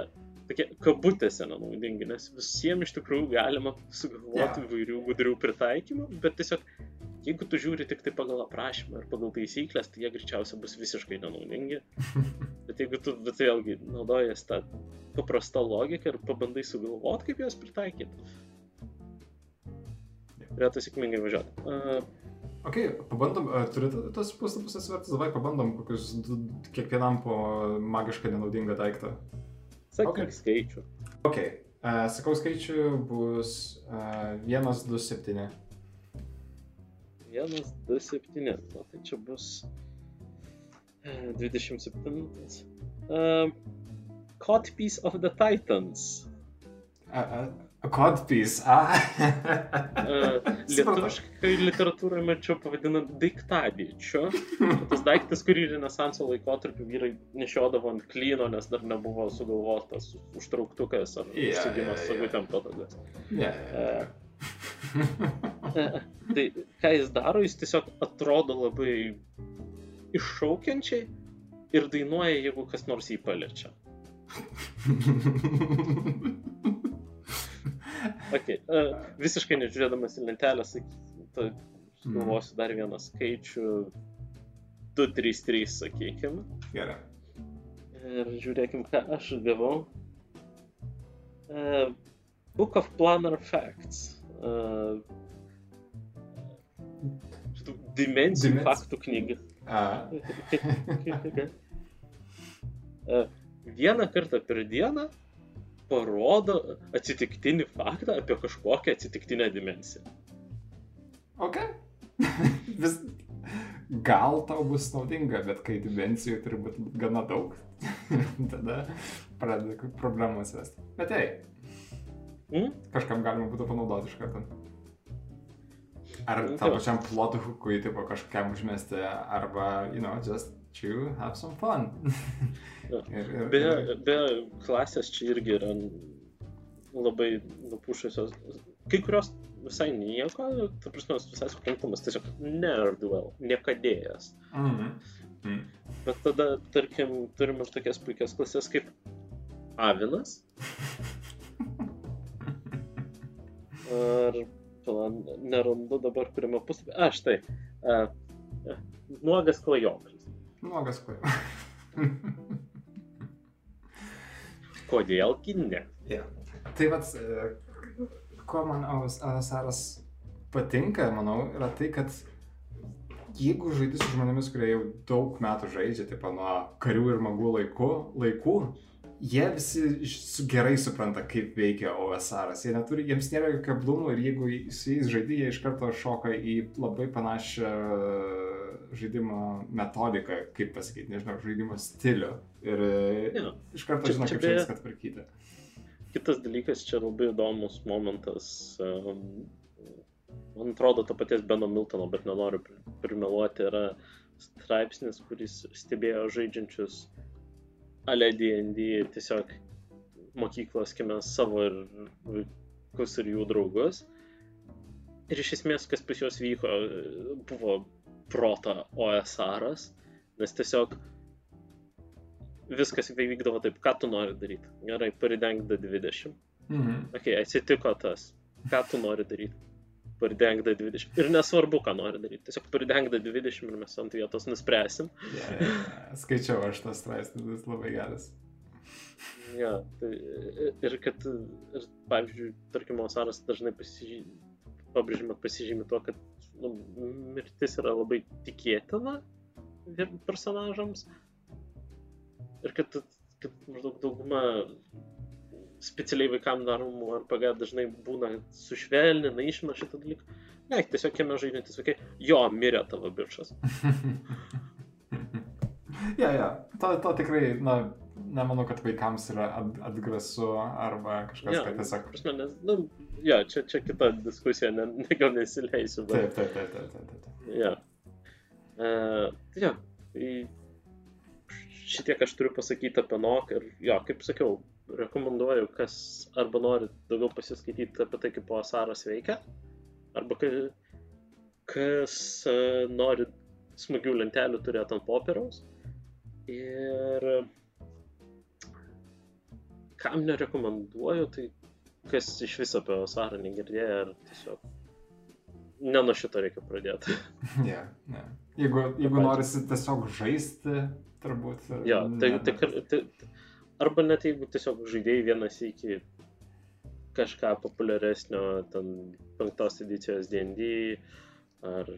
tokie kabutėse nenaudingi, nes visiems iš tikrųjų galima sugalvoti įvairių gudrių pritaikymų, bet tiesiog jeigu tu žiūri tik tai pagal aprašymą ir pagal taisyklės, tai jie greičiausiai bus visiškai nenaudingi. Bet jeigu tu, bet vėlgi, naudojas tą paprastą logiką ir pabandai sugalvoti, kaip juos pritaikyti. Turėtų sėkmingai važiuoti. Uh, Ok, pabandom, turite tos puslapius atsivertus, davai pabandom kokius kiekvienam po magiškai nenaudingą daiktą. sakyk Okay. skaičių. Ok, uh, sakau skaičių bus uh, 1, 2, 7. 1, 2, 7. Na tai čia bus e, 27. Uh, Caught Piece of the Titans. A, a, codpiece, a. Uh, lietuviškai literatūroje mačiau pavadinant daiktadėčiu. Tas daiktas, kurį Renesanso laikotarpiu vyrai nešiodavo ant klyno, nes dar nebuvo sugalvotas užtrauktukas ar Jo, užsigimas jo, jo. sagutėm patogas. Ne. E, Tai ką jis daro, jis tiesiog atrodo labai iššaukiančiai ir dainuoja, jeigu kas nors jį paliečia. Okay. Uh, visiškai nežiūrėdamas į lentelę, sugalvosiu dar vieną skaičių 233, sakykime. Gerai. Ir žiūrėkim, ką aš gavau. Uh, Book of Planner Facts. Uh, dimensijų Dimens- faktų knyga. A. Vieną kartą per dieną parodo atsitiktinį faktą apie kažkokią atsitiktinę dimensiją. Ok. Vis... Gal tau bus naudinga, bet kai dimensijų turi būti gana daug, tada pradeda problemos vesti. Bet ei, Mm? kažkam galima būtų panaudoti iš karto. Ar Nu, tam jo. pačiam plot hookui, tipo kažkam užmesti, arba, you know, just chew, have some fun. Ir, ir, Beje, ir, beje, klasės čia irgi yra labai nupušusios. Kai kurios visai nieko, ta prasme, visai suprantamas, tiesiog nerdwell, niekadėjas. mhm. Mm. Bet tada, tarkim, turim ir tokias puikias klasės kaip Avinas. Ar pala, nerandu dabar, kuriame puslapyje. A, štai. A, a, nuogas klajoklis. Nuogas kuo. Kodėlgi ne? yeah. Tai vad, ko man Avasaras patinka, manau, yra tai, kad jeigu žaidži su žmonėmis, kurie jau daug metų žaidžia, tipo nuo karių ir magų laikų, laikų jie visi gerai supranta, kaip veikia OSRas. Jie neturi, jiems nėra jokių keblumų ir jeigu su jais žaidži, jie iš karto šoka į labai panašią žaidimo metodiką, kaip pasakyti, nežinau, žaidimo stilių. Ir Jo. iš karto čia kaip čia viską tvarkyti. Kitas dalykas, čia labai įdomus momentas. Man atrodo, to paties Beno Miltono, bet nenoriu pri- primeluoti, yra straipsnis, kuris stebėjo žaidžiančius Ale D&D tiesiog mokyklos, kime savo ir vaikus ir jų draugus. Ir iš esmės, kas pas juos vyko, buvo prota OSRas, nes tiesiog viskas vykdavo taip, ką tu nori daryti. Gerai, paridenk D20. Mhm. Ok, atsitiko tas. Ką tu nori daryti? Paridenk D20. Ir nesvarbu, ką nori daryti. Tiesiog paridenk D20 ir mes ant vietos nuspręsim. Ja, ja. Skaičiau aš tas straipsnis, jis labai geras. Ja, tai, ir kad, ir, pavyzdžiui, tarkim, Osaras dažnai pasižymi, pabrėžimą pasižymi tuo, kad nu, mirtis yra labai tikėtina personažams. Ir kad, kad maždaug dauguma specialiai vaikams daromų RPG dažnai būna sušvelnina, išmena šitą dalyką. Ne, tiesiog kieme žaidžiantis vaikai, jo, mirė tavo bičias. ja, ja, to, to tikrai, na, nemanau, kad vaikams yra at, atgrasu arba kažkas, Jo, kad tiesiog... Prasme, nes, nu, ja, čia, čia kita diskusija, ne, ne, gal nesileisiu, bet... Taip, taip, taip, taip, taip, taip. taip. Ja. Uh, jo, tai šitiek aš turiu pasakyti apie NOK ir, jo, kaip sakiau, rekomenduoju, kas arba nori daugiau pasiskaityti apie tai, kaip OSARas veikia, arba ka, kas uh, nori smagių lentelių turėti ant popieriaus. Ir kam nerekomenduoju, tai kas iš viso apie Osarą negirdėjo, ar tiesiog ne nuo šito reikia pradėti. Yeah, yeah. Jeigu, jeigu norisi tiesiog žaisti, turbūt. Jo, tai, tai, tai, arba net jeigu tiesiog žaidėjai vienas iki kažką populiaresnio, ten penktos edicijos DD, ar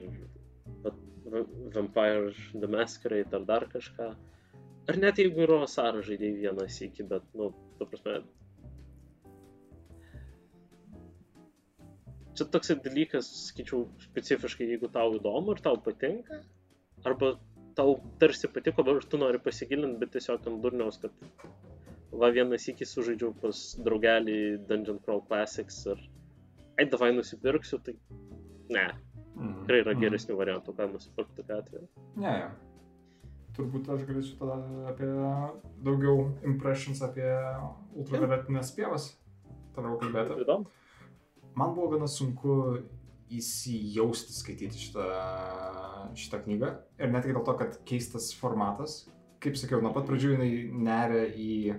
Vampire the Masquerade, ar dar kažką. Ar net jeigu yra Osaro žaidėjai vienas iki, bet, nu, ta prasme. Čia toks dalykas, sakyčiau, specifiškai, jeigu tau įdomu ir tau patinka, arba tau tarsi patiko, bet tu nori pasigilinti, bet tiesiog ant durniaus, kad va vienas iki sužaidžiau pas draugelį Dungeon Crawl Classics ir ai davai nusipirksiu, tai ne. Mm. Tikrai yra geresnių mm. variantų, ką nusipirkti atveju. Ne, ja. Turbūt aš galėčiau tada apie daugiau impressions apie ultravioletinės pievas toliau kalbėti. Man buvo gana sunku įsijausti skaityti šitą, šitą knygą. Ir ne tik dėl to, kad keistas formatas. Kaip sakiau, nuo pat pradžių jinai neria į,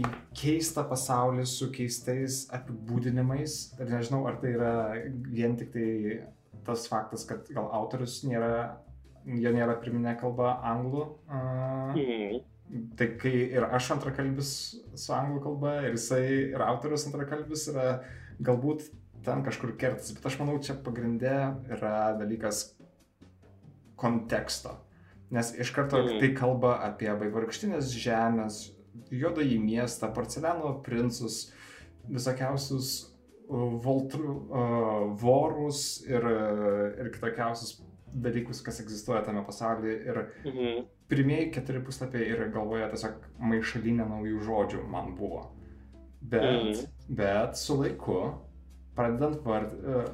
į keistą pasaulį su keistais apibūdinimais. Ir nežinau, ar tai yra vien tik tai tas faktas, kad gal autorius nėra, jo nėra priminė kalba anglų. Uh, mm. Tai kai ir aš antrakalbis su anglų kalba, ir jisai, ir autorius antrakalbis yra galbūt ten kažkur kertas, bet aš manau, čia pagrindė yra dalykas konteksto. Nes iš karto mm. tai kalba apie vaivorykštinės žemės, juodąjį miestą, porceliano princus, visokiausius voltrų, uh, vorus ir, ir kitokiausius dalykus, kas egzistuoja tame pasaulyje. Ir mhm. pirmieji keturi puslapiai ir galvoje tiesiog maišalinė naujų žodžių man buvo. Bet, mhm. bet su laiku pradedant vart, e,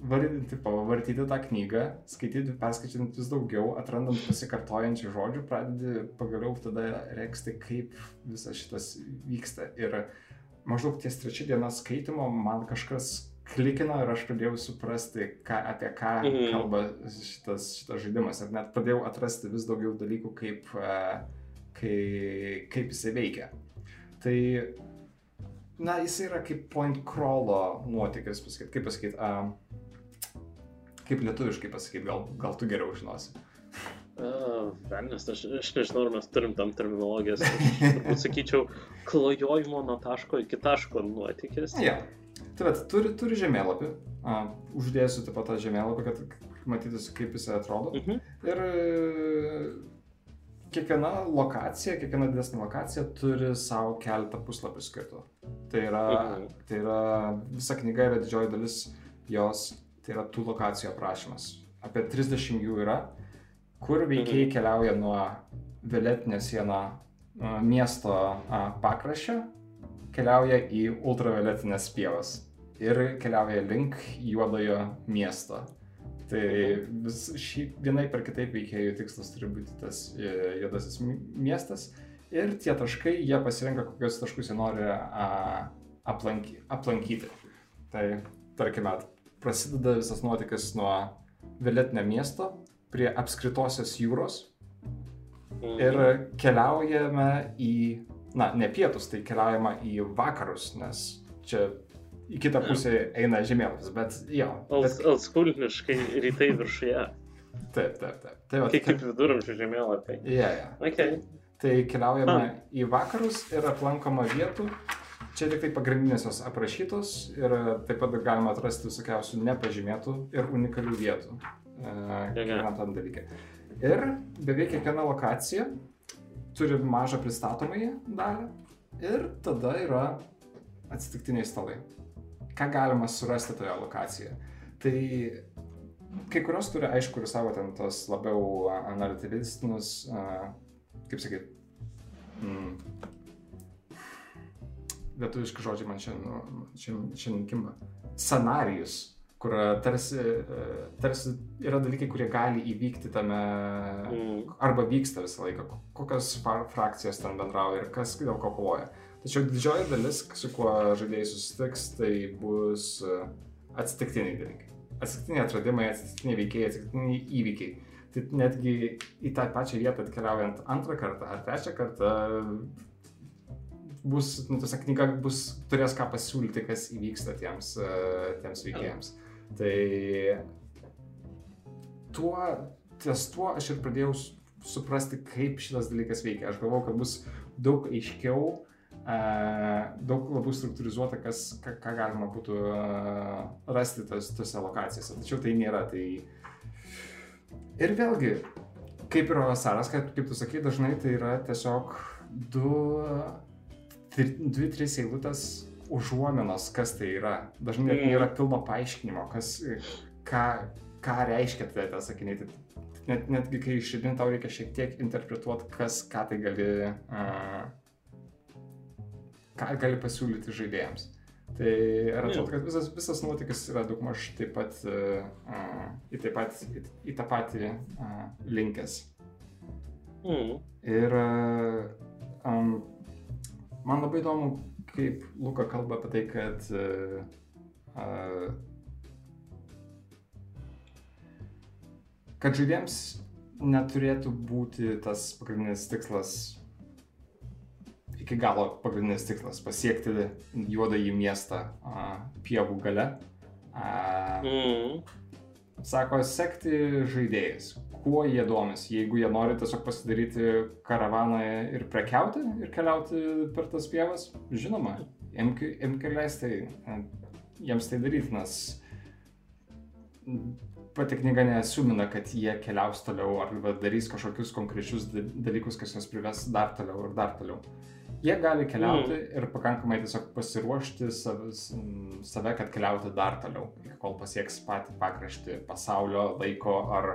vardinti, vartyti tą knygą, skaityti, perskaičiant vis daugiau, atrandant pasikartojančių žodžių, pradedi pagaliau tada reiksti, kaip visas šitas vyksta. Ir maždaug ties trečia diena skaitimo man kažkas klikino ir aš pradėjau suprasti, ką, apie ką mhm. kalba šitas, šitas žaidimas. Ir net pradėjau atrasti vis daugiau dalykų, kaip, e, kaip, kaip jisai veikia. Tai na, jis yra kaip point crawlo nuotykis, pasakyt, kaip pasakyti, uh, kaip lietuviškai pasakyti, gal, gal tu geriau žinosi. Velnes, aš, aš nežinau, ar mes turim tam terminologijas. Aš sakyčiau, klajojimo nuo taško iki taško nuotykis. Ja. Tai bet, turi, turi žemėlapį. Uh, uždėsiu taip pat tą žemėlapį, kad matytųsi, kaip jisai atrodo. Mhm. Ir kiekviena lokacija, kiekviena didesnė lokacija turi savo keletą puslapių skirtų. Tai yra, mhm. tai yra, visa knyga yra didžioji dalis jos, tai yra tų lokacijų aprašymas. Apie 30 jų yra, kur veikėjai mhm. keliauja nuo violetinio sieno miesto pakraščio, keliauja į ultravioletinės pievas ir keliauja link juodojo miesto. Tai vis, šį, vienai per kitaip veikėjų tikslas turi būti tas e, juodasis miestas. Ir tie taškai, jie pasirenka, kokius taškus jie nori a, aplanky, aplankyti. Tai, tarkime, prasideda visas nuotykis nuo violetinio miesto prie apskritosios jūros. Ir mhm. keliaujame į, na, ne pietus, tai keliaujama į vakarus, nes čia į kitą pusę eina žemėlapis, bet jo. Bet... Alskulniškai rytai viršuje. Taip, taip, taip. Tai, va, kaip, kaip viduramžių žemėlapiai. Yeah, yeah. Okay. Tai keliaujame ah. į vakarus ir aplankoma vietų. Čia tik tai pagrindinės jos aprašytos ir taip pat galima atrasti visokiausių nepažymėtų ir unikalių vietų. Kiekvienam tam dalykė. Ir beveik kiekviena lokacija turi mažą pristatomąjį dalį ir tada yra atsitiktiniai stalai ką galima surasti toje lokacijoje. Tai kai kurios turi, aišku, ir savo ten tos labiau analitivistinius, kaip sakyt, mm, lietuviški žodžiai man šiandien, šiandien, šiandien kimba, scenarijus, kur tarsi, tarsi yra dalykai, kurie gali įvykti tame, mm. arba vyksta visą laiką, kokios frakcijos ten bendrauja ir kas dėl ko kovoja. Tačiau didžioji dalis, su kuo žaidėjai susitiks, tai bus e, atsitiktiniai dalykai. Atsitiktiniai atradimai, atsitiktiniai veikėjai, atsitiktiniai įvykiai. Tai netgi į tą pačią vietą atkeliaujant antrą kartą ar trečią kartą bus, nu, tiesiog knyga bus, turės ką pasiūlyti, kas įvyksta tiems, uh, tiems veikėjams. Tai tuo, ties tuo aš ir pradėjau suprasti, kaip šitas dalykas veikia. Aš galvoju, kad bus daug aiškiau, daug labiau struktūrizuota, kas, ką, ką galima būtų rasti tos, tose lokacijose. Tačiau tai nėra. Tai... Ir vėlgi, kaip ir Vasaras, kaip, kaip tu sakai, dažnai tai yra tiesiog du, dvi, trys eilutės užuominos, kas tai yra. Dažnai net nėra pilno paaiškinimo, kas, ką, ką reiškia tai tie sakiniai. Tai net, netgi kai išridin tau reikia šiek tiek interpretuoti, kas, ką tai gali, uh, ką gali pasiūlyti žaidėjams. Tai ir atrodo, kad visas, visas nuotykis yra daugmaž taip pat uh, į, taip pat, į, į tą patį uh, linkęs. Mm. Ir uh, um, man labai įdomu, kaip Luka kalba apie tai, kad uh, uh, kad žaidėjams neturėtų būti tas pagrindinis tikslas, iki galo pagrindinis tikslas - pasiekti juodąjį miestą a, pievų gale. A, mm. Sako, sekti žaidėjais, kuo jie domisi. Jeigu jie nori tiesiog pasidaryti karavaną ir prekiauti ir keliauti per tas pievas, žinoma, imk, imk ir leisti jiems tai daryti, nes pati knyga nesumina, kad jie keliaus toliau ar darys kažkokius konkrečius dalykus, kas juos prives dar toliau ir dar toliau. Jie gali keliauti mm. ir pakankamai tiesiog pasiruošti savas, save, kad keliauti dar toliau, kol pasieks patį pakraštį pasaulio, laiko ar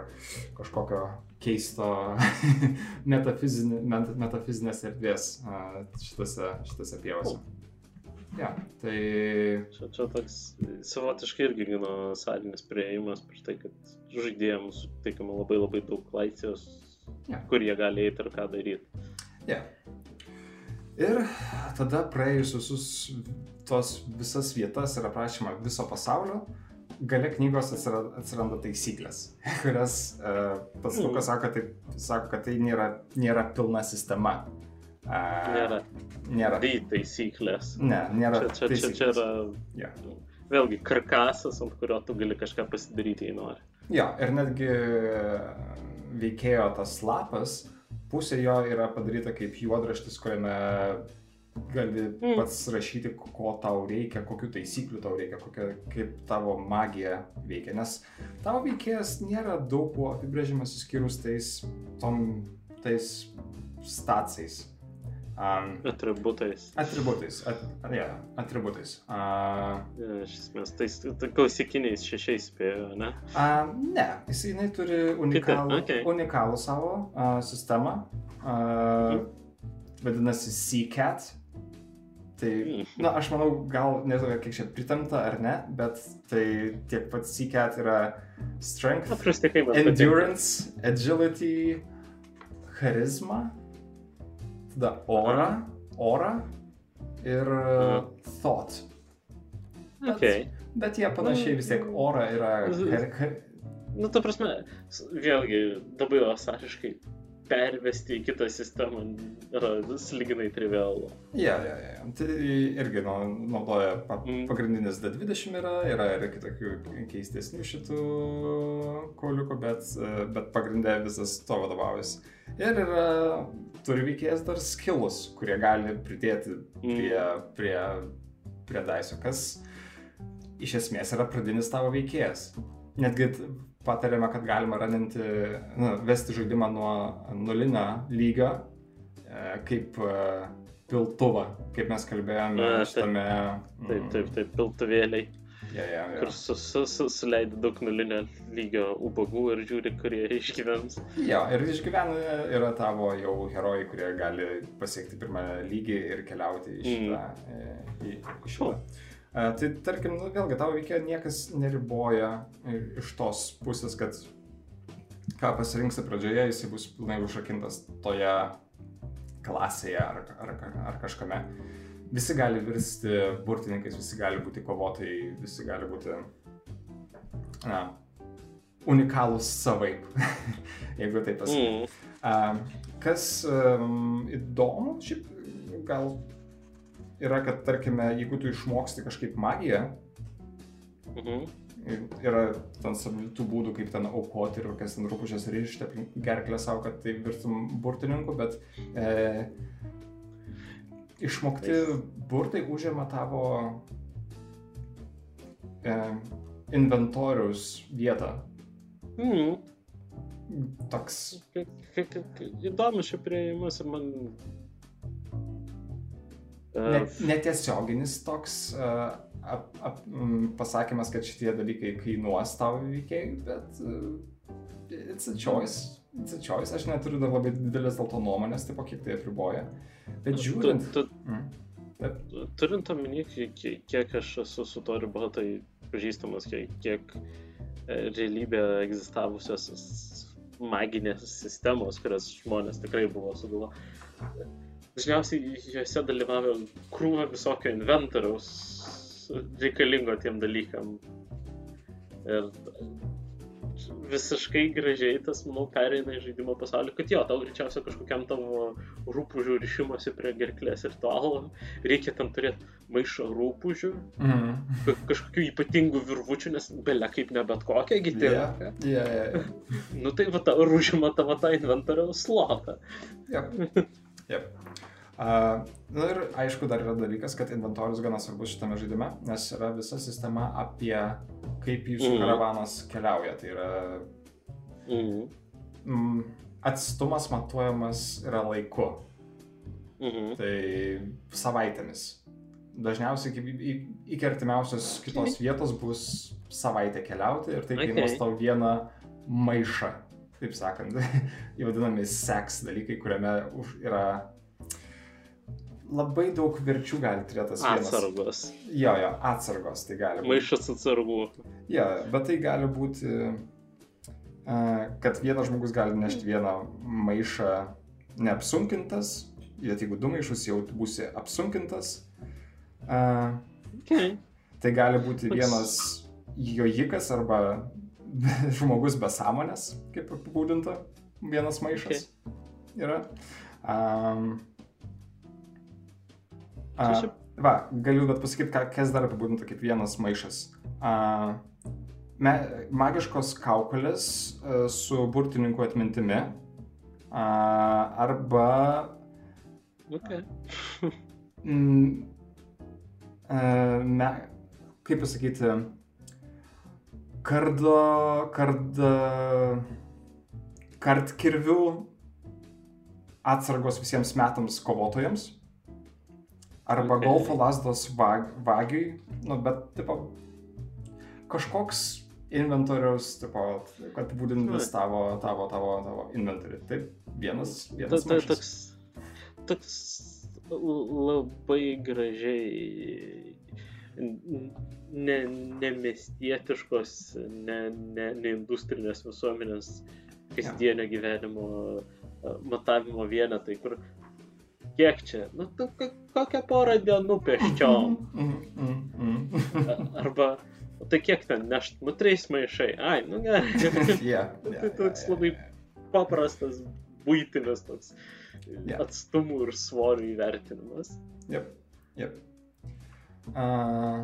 kažkokio keisto metafizinės erdvės šitose, šitose pievose. Ja, tai... Čia, čia toks savotiškai irgi gana sąlyginis prieimas per tai, kad žaidėjams suteikiama labai labai daug laisvės, ja. kur jie gali eiti ir ką daryti. Ja. Ir tada praėjus visus tos visas vietas ir aprašymą viso pasaulio, gale knygos atsiranda, taisyklės, kurias uh, pats Lukas mm. sako, tai, sako, kad tai nėra, nėra pilna sistema. Nėra. Nėra. Tai taisyklės. Ne, nėra. Čia, čia, čia, čia yra. Yeah. Vėlgi, karkasas, ant kurio tu gali kažką pasidaryti, jei nori. Jo, ir netgi veikėjo tas lapas, pusė jo yra padaryta kaip juodraštis, kuriame gali mm. pats rašyti, ko tau reikia, kokiu taisykliu tau reikia, kokia, kaip tavo magija veikia. Nes tavo veikėjas nėra daug kuo apibrėžimas, išskyrus tais, tom, tais stacijais. Um, atributais. Atributais, at, yeah, atributais. Uh, ja, iš esmės, tais tai klasikiniais šešiais spėjo, ne? Uh, ne, jis jinai turi unikalų, okay. unikalų savo uh, sistemą. Uh, mm. Vadinasi CCAT. Tai, na, aš manau, gal nežinau, kiek čia pritamta ar ne, bet tai tiek pat CCAT yra strength, endurance, agility, charisma tada orą, orą ir mm. thought. Bet, okay. bet jie panašiai vis tiek orą yra. Nu, ta prasme, vėlgi, labai asariškai pervesti į kitą sistemą yra slyginai trivialu. Ja, ja, ja. Tai irgi nu, naudoja pa, mm. pagrindinis D20 yra, yra ir kitokių keistesnių šitų kauliukų, bet, bet pagrindė visas to vadovaujasi. Ir yra, turi veikėjas dar skilus, kurie gali pridėti prie, mm. prie, prie Daiso, kas iš esmės yra pradinis tavo veikėjas. Netgi patariama, kad galima raninti, nu, vesti žaidimą nuo nulinio lygio, e, kaip e, piltuvą, kaip mes kalbėjome A, šitame. Taip, taip, taip, piltuvėliai. Yeah, yeah, yeah. Kur su, su, su, suleidi daug nulinio lygio ubagų ir žiūri, kurie išgyvens. Jo, ir išgyvena yra tavo jau herojai, kurie gali pasiekti pirmą lygį ir keliauti į šitą. Mm. Į, į šitą. Oh. Tai tarkim, nu, vėlgi tavo veikia niekas neriboja iš tos pusės, kad ką pasirinksi pradžioje, jisai bus pilnai užrakintas toje klasėje ar, ar, ar kažkame. Visi gali virsti burtininkais, visi gali būti kovotojai, visi gali būti na, unikalūs savaip, jeigu taip pasakyti. Mm. Kas um, įdomu, šiaip gal yra, kad tarkime, jeigu tu išmoksti kažkaip magiją, Mhm. yra ten savitų būdų, kaip ten aukoti ir kokias ten rūpušės aplink gerklę savo, kad tai virtum burtininku, bet e, išmokti burtai užima tavo e, inventoriaus vietą. Mm. Toks. Įdomus šiaip prieimas ir man. Ne, netiesioginis toks uh, ap, ap, pasakymas, kad šitie dalykai kainuos tavo veikėjai, bet uh, it's a choice. It's a choice. Aš neturiu dar labai didelės dėl to nuomonės, tipo kiek tai apriboja. Bet žiūrint. tu, Mm. tu, turint omeny, kiek, kiek- aš esu su to ribotai pažįstamas, kiek, kiek e, realybė egzistavusios maginės sistemos, kurias žmonės tikrai buvo sugalvo. Dažniausiai juose dalyvavo krūva visokio inventoriaus reikalingo tiem dalykam. Ir visiškai gražiai tas, manau, pereina į žaidimo pasaulį, kad jo, tau greičiausiai kažkokiam tavo rūpužių ryšimosi prie gerklės ritualo reikia ten turėti maišą rūpužių, Mm. ka- kažkokių ypatingų virvučių, nes belia kaip ne bet kokia gyti. Yeah. Yeah, yeah, yeah. Nu tai va, ir užima tavo tą inventoriaus slotą. Yep. Yep. Uh, na ir aišku, dar yra dalykas, kad inventorius gana svarbus šitame žaidime, nes yra visa sistema apie kaip jūsų Mhm. karavanas keliauja. Tai yra Mhm. mm, atstumas matuojamas yra laiku, Mhm. tai savaitėmis. Dažniausiai iki, iki artimiausios kitos vietos bus savaitė keliauti ir tai Okay. kainuos tau vieną maišą, taip sakant, įvadinami seks dalykai, kuriame yra labai daug verčių gali turėti tas vienas. Atsargos. Jo, jo, atsargos tai gali būti. Maišas atsargų. Jo, bet tai gali būti, e, kad vienas žmogus gali nešti vieną maišą neapsunkintas, bet jeigu du maišus jau būsi apsunkintas, e, Okay. tai gali būti vienas jojikas arba žmogus be sąmonės, kaip apibūdinta, vienas maišas yra. Um, a, va, galiu bet pasakyti, kas dar apibūdinta kaip vienas maišas. A, me, magiškos kaukolės a, su burtininku atmintimi a, arba Okay. Mm, e, me, kaip pasakyti, kardo, karda, kartkirvių atsargos visiems metams kovotojams. Arba Okay. golfo lasdos vag, vagiui, nu, bet, tipo, kažkoks inventoriaus, tipo, kad būdintis tavo, tavo, tavo, tavo inventorių. Taip, vienas, Ta, vienas. ta, maišas. toks, toks labai gražiai n- ne, nemiestietiškos, ne, ne, ne industrinės visuomenės kasdienio gyvenimo a, matavimo vienetai, kur kiek čia, nu, tu, kokią porą dienų peščiom. Mm, mm. A- Arba, o tai kiek ten nešt, nu, trys maišai. Ai, nu gerai. yeah, Tai toks labai paprastas, būtinis toks Jo. atstumų ir svorių įvertinimas. Yep. Yep. Uh,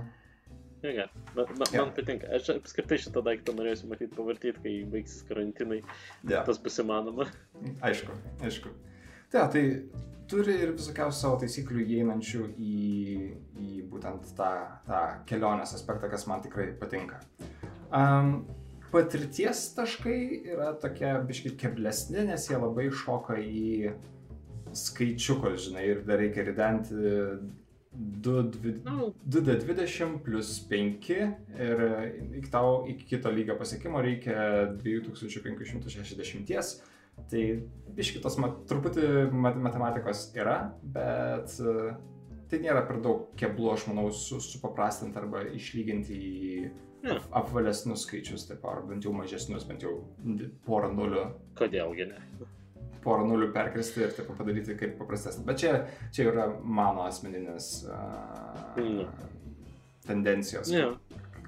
Jėga, man, man, man patinka. Aš apskritai šitą daiktą norėsiu matyti pavartyti, kai baigsis karantinai. yeah. Tas bus įmanoma. Aišku, aišku. Tai, tai turi ir visokiausių savo taisyklių įeinančių į, į būtent tą, tą kelionės aspektą, kas man tikrai patinka. Um, patirties taškai yra tokie biški keblesni, nes jie labai šoka į skaičiukus, žinai, ir dar reikia ridenti 2D20 Nu, 2D20 plus 5 ir iki, tau, iki kito lygio pasiekimo reikia 2560. Tai iš kitos mat, truputį mat, matematikos yra, bet e, tai nėra per daug keblų, aš manau, su, supaprastinti arba išlyginti į ap- apvalesnius skaičius, taip, ar bent jau mažesnius, bent jau porą nulių kodėlgi ne? Porą nulių perkristi ir taip padaryti kaip paprastesnį. Bet čia, čia yra mano asmeninės uh, Mm. tendencijos, Ne.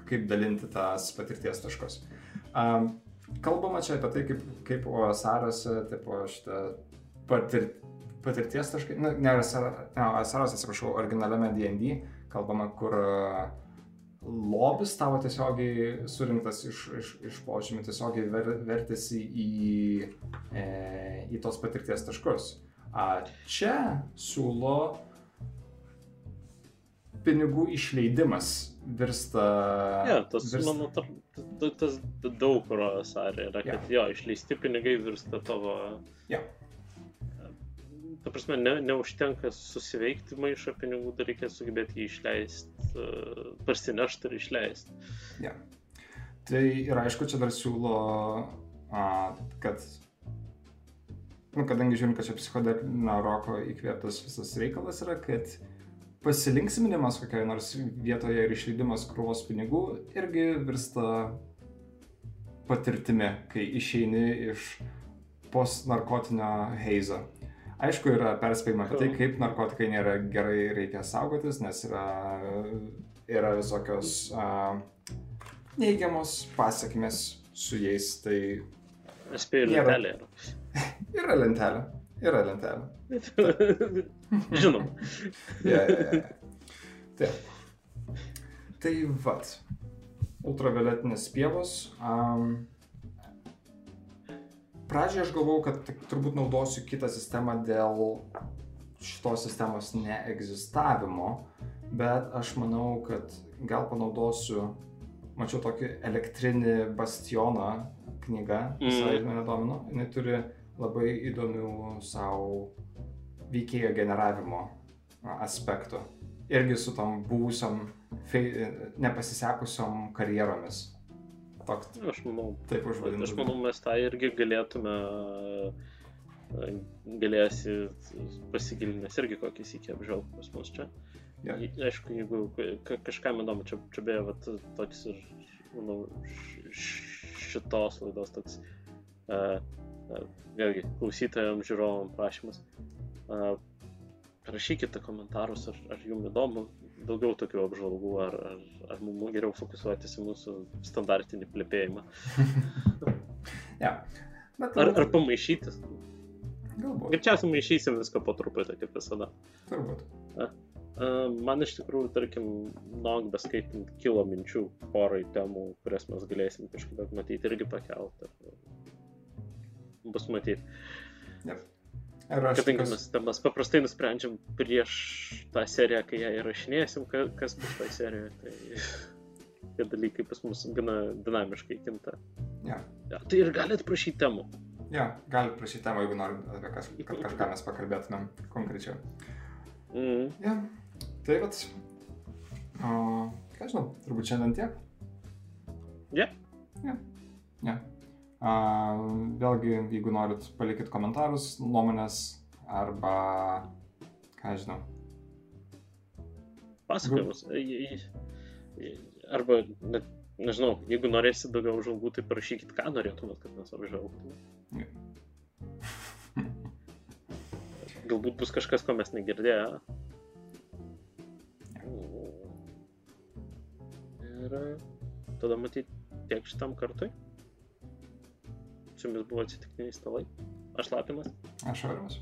kaip dalinti tas patirties taškus. Um, kalbama čia apie tai, kaip, kaip OSR'as, tipo, šitą patir, patirties taškai, na, ne OSR'as, atsiprašau, originaliame D&D kalbama, kur uh, lobis tavo tiesiogiai surinktas iš, iš, iš požymį, tiesiogiai ver, vertėsi į, e, į tos patirties taškus. A, čia siūlo pinigų išleidimas virsta. Ja, tas, virsta... manau, tas, tas daug kur sarė yra, kad ja. jo, išleisti pinigai virsta tavo. Ja. Ta prasme, ne, neužtenka susiveikti maišą pinigų, dar reikia sugebėti jį išleisti, uh, parsinešti ir išleisti. Ja. Tai ir aišku, čia dar siūlo, a, kad, nu, kadangi žiūrim, kad čia psichodelinio roko įkvėptas visas reikalas yra, kad pasilinksminimas kokioje nors vietoje ir išleidimas krūvos pinigų irgi virsta patirtimi, kai išeini iš postnarkotinio heizo. Aišku, yra perspėjimai apie tai, kaip narkotikai nėra gerai, reikia saugotis, nes yra, yra visokios uh, neigiamos pasiekmes su jais. Tai Spėjau, lentelė yra. yra lentelė. Yra lentelė. Žinom. Ja, ja, ja. Taip. Tai vat. Ultravioletinės pievos. Um, pradžioje aš galvojau, kad turbūt naudosiu kitą sistemą dėl šitos sistemos neegzistavimo, bet aš manau, kad gal panaudosiu, mačiau tokį elektrinį bastioną knygą, visai Mm. mane domino, jinai turi labai įdomių savo veikėjo generavimo aspektų. Irgi su tom fei- nepasisekusiom karjeromis. Toks, Aš manau, taip užvadintas. aš manau, mes tą irgi galėtume, e, galėsi pasigilinęs irgi kokį sėkį apžvelgti pas mus čia. I- Aišku, jeigu ka- kažkam įdomu, čia, čia beje, vat, toks ir, manau, šitos laidos toks, uh, uh, vėlgi, klausytojams, žiūrovams prašymas. Uh, rašykite komentarus, ar, ar jums įdomu daugiau tokių apžvalgų, ar, ar, ar mums geriau fokusuotis į mūsų standartinį plėpėjimą. Ja. Bet Ar, ar pamaišytis. galbūt. Greičiausiai maišysim viską po truputį, kaip visada. Turbūt. Uh, Man iš tikrųjų, tarkim, nog beskaitant, kilo minčių porai temų, kurias mes galėsim kažkaip matyti irgi pakelti. Bus matyti. Ir aš Kadangi tikiuosi- mes temas paprastai nusprendžiam prieš tą seriją, kai ją įrašinėsim, ka- kas bus toje serijoje, tai tie dalykai pas mus gana dinamiškai kinta. Ja. Ja, tai ir galite prašyti temų. Ja, galite prašyti temą, jeigu norit, apie kas, kažką mes pakalbėtumėm konkrečiau. Mm. Ja, tai vat. O, ką žinau, turbūt šiandien tiek. Ja. Ja. ja. A, vėlgi, jeigu norit, palikit komentarus, nuomonės arba, ką žinau. pasakojimus. Arba, net, nežinau, jeigu norėsit daugiau apžvalgų, tai parašykit, ką norėtumėt, kad mes apžvelgtume. Jo. Galbūt bus kažkas, ko mes negirdėję. Ir tada matyti tiek šitam kartui. Su jumis buvo atsitiktiniai stalai. Aš Lapinas. Aš Aurimas.